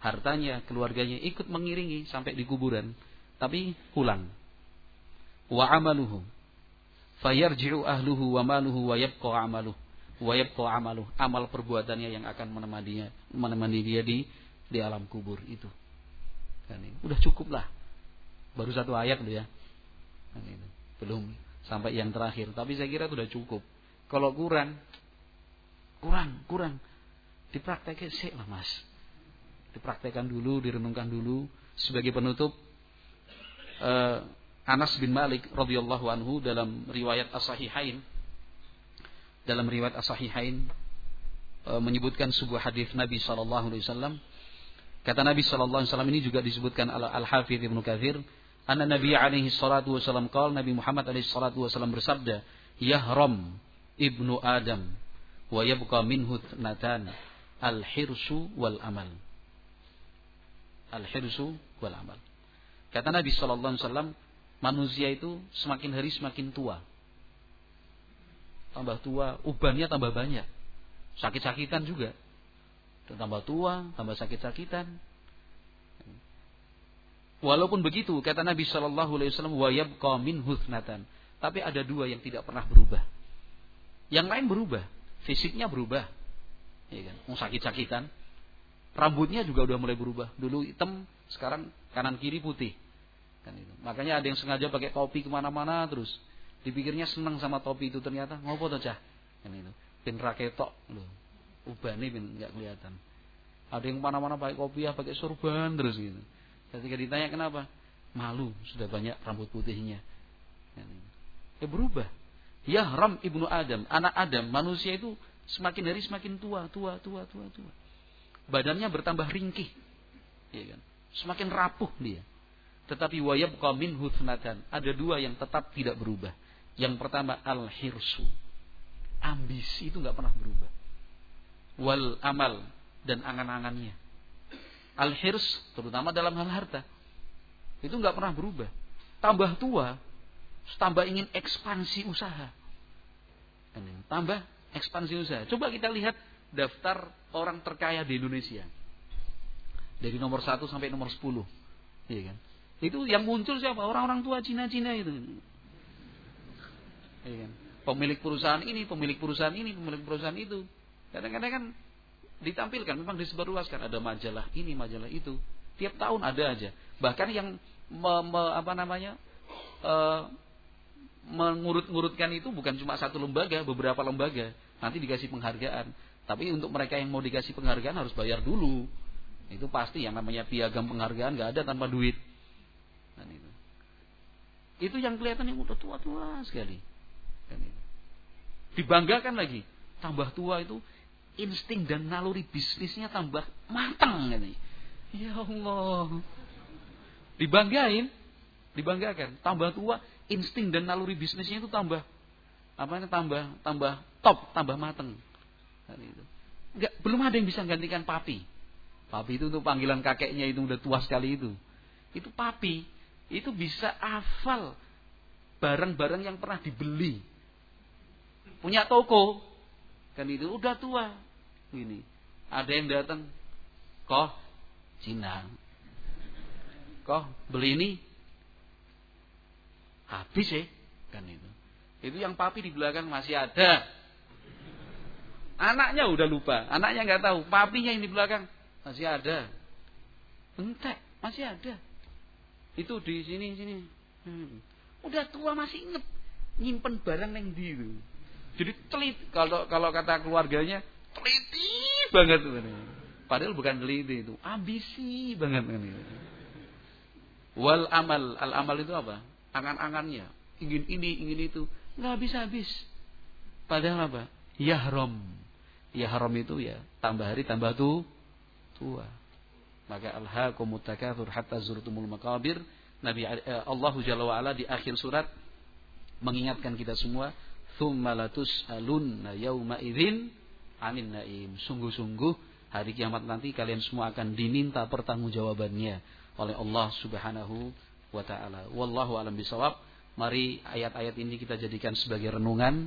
S1: Hartanya keluarganya ikut mengiringi sampai di kuburan tapi pulang. Wa amaluhu. Fayarji'u ahluhu wa maluhu wa yabqa amaluhu wa yabqa amaluhu amal perbuatannya yang akan menemani dia menemani dia di di alam kubur itu. Kan udah cukup lah. Baru satu ayat loh ya. Kan itu belum sampai yang terakhir. Tapi saya kira sudah cukup. Kalau kurang, kurang, kurang. Dipraktekkan sih lah mas. Dipraktekkan dulu, direnungkan dulu. Sebagai penutup, uh, Anas bin Malik radhiyallahu anhu dalam riwayat As-Sahihain dalam riwayat As-Sahihain uh, menyebutkan sebuah hadis Nabi wasallam kata Nabi sallallahu ini juga disebutkan Al-Hafidz Ibnu Katsir anna Nabi alaihi salatu wasallam qala Nabi Muhammad alaihi salatu wasallam bersabda yahram ibnu Adam wa yabqa minhu natan al-hirsu wal amal al-hirsu wal amal kata Nabi sallallahu alaihi wasallam manusia itu semakin hari semakin tua. Tambah tua, ubannya tambah banyak. Sakit-sakitan juga. Tambah tua, tambah sakit-sakitan. Walaupun begitu, kata Nabi Shallallahu Alaihi Wasallam, wayab min husnatan. Tapi ada dua yang tidak pernah berubah. Yang lain berubah, fisiknya berubah, ya kan? Mau sakit-sakitan, rambutnya juga udah mulai berubah. Dulu hitam, sekarang kanan kiri putih. Kan itu. Makanya ada yang sengaja pakai topi ke mana-mana terus. Dipikirnya senang sama topi itu ternyata ngopo tuh cah. Kan itu. Pin raketok loh. Ubane pin nggak kelihatan. Ada yang ke mana-mana pakai kopiah, pakai sorban terus gitu. Ketika ditanya kenapa, malu sudah banyak rambut putihnya. Ya berubah. Ya Ram ibnu Adam, anak Adam, manusia itu semakin hari semakin tua, tua, tua, tua, tua. Badannya bertambah ringkih, ya kan? Semakin rapuh dia. Tetapi wayab min husnatan. Ada dua yang tetap tidak berubah. Yang pertama al-hirsu. Ambisi itu nggak pernah berubah. Wal amal dan angan-angannya. Al-hirs terutama dalam hal harta. Itu nggak pernah berubah. Tambah tua, tambah ingin ekspansi usaha. Tambah ekspansi usaha. Coba kita lihat daftar orang terkaya di Indonesia. Dari nomor 1 sampai nomor 10. Iya kan? Itu yang muncul siapa? Orang-orang tua Cina-Cina itu. Ya kan? Pemilik perusahaan ini, pemilik perusahaan ini, pemilik perusahaan itu. Kadang-kadang kan ditampilkan, memang disebarluaskan ada majalah ini, majalah itu. Tiap tahun ada aja. Bahkan yang me, me, apa namanya e, mengurut-ngurutkan itu bukan cuma satu lembaga, beberapa lembaga. Nanti dikasih penghargaan. Tapi untuk mereka yang mau dikasih penghargaan harus bayar dulu. Itu pasti yang namanya piagam penghargaan nggak ada tanpa duit. Kan itu. Itu yang kelihatan yang udah tua-tua sekali. Kan itu. Dibanggakan lagi. Tambah tua itu insting dan naluri bisnisnya tambah matang kan Ya Allah. Dibanggain, dibanggakan. Tambah tua, insting dan naluri bisnisnya itu tambah apa ini tambah tambah top, tambah mateng. Kan itu. Enggak, belum ada yang bisa gantikan papi. Papi itu untuk panggilan kakeknya itu udah tua sekali itu. Itu papi itu bisa hafal barang-barang yang pernah dibeli. Punya toko, kan itu udah tua. Ini ada yang datang, kok Cina, kok beli ini habis ya, kan itu. Itu yang papi di belakang masih ada. Anaknya udah lupa, anaknya nggak tahu, papinya yang di belakang masih ada. Entek, masih ada. Itu di sini sini. Hmm. Udah tua masih inget nyimpen barang yang di. Jadi telit kalau kalau kata keluarganya teliti banget Padahal bukan teliti itu, ambisi banget kan itu. Wal amal, al amal itu apa? Angan-angannya, ingin ini, ingin itu, nggak habis-habis. Padahal apa? Yahrom. Yahrom itu ya tambah hari tambah tuh tua. Maka alhaakumut takatsur hatta zurtumul maqabir. Nabi eh, Allah Jalla wa di akhir surat mengingatkan kita semua, "Tsumma latus'alunna yauma idzin 'anil naim." Sungguh-sungguh hari kiamat nanti kalian semua akan diminta pertanggungjawabannya oleh Allah Subhanahu wa taala. Wallahu alam bisawab. Mari ayat-ayat ini kita jadikan sebagai renungan.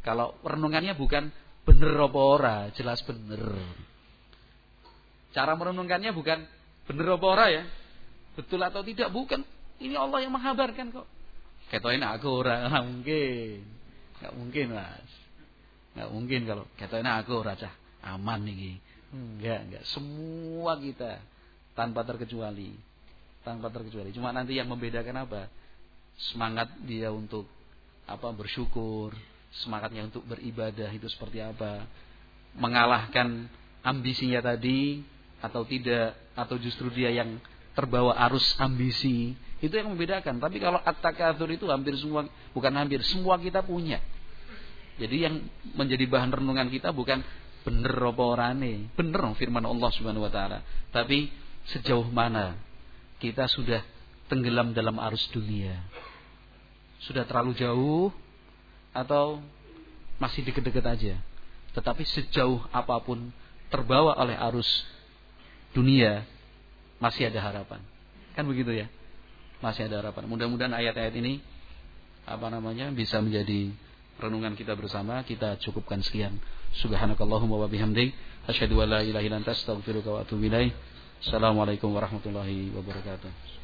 S1: Kalau renungannya bukan bener apa ora, jelas bener. Cara merenungkannya bukan bener apa ora ya. Betul atau tidak bukan. Ini Allah yang menghabarkan kok. Ketoin aku ora mungkin. Enggak mungkin, Mas. Enggak mungkin kalau ketoin aku ora cah aman nih. Enggak, enggak. Semua kita tanpa terkecuali. Tanpa terkecuali. Cuma nanti yang membedakan apa? Semangat dia untuk apa bersyukur, semangatnya untuk beribadah itu seperti apa? Mengalahkan ambisinya tadi atau tidak atau justru dia yang terbawa arus ambisi itu yang membedakan tapi kalau at-takatsur itu hampir semua bukan hampir semua kita punya jadi yang menjadi bahan renungan kita bukan bener apa orane bener firman Allah Subhanahu wa taala tapi sejauh mana kita sudah tenggelam dalam arus dunia sudah terlalu jauh atau masih deket-deket aja tetapi sejauh apa pun terbawa oleh arus dunia masih ada harapan. Kan begitu ya? Masih ada harapan. Mudah-mudahan ayat-ayat ini apa namanya bisa menjadi renungan kita bersama. Kita cukupkan sekian. Subhanakallahumma wa bihamdik asyhadu an la ilaha illa anta astaghfiruka wa atubu ilaik. Assalamualaikum warahmatullahi wabarakatuh.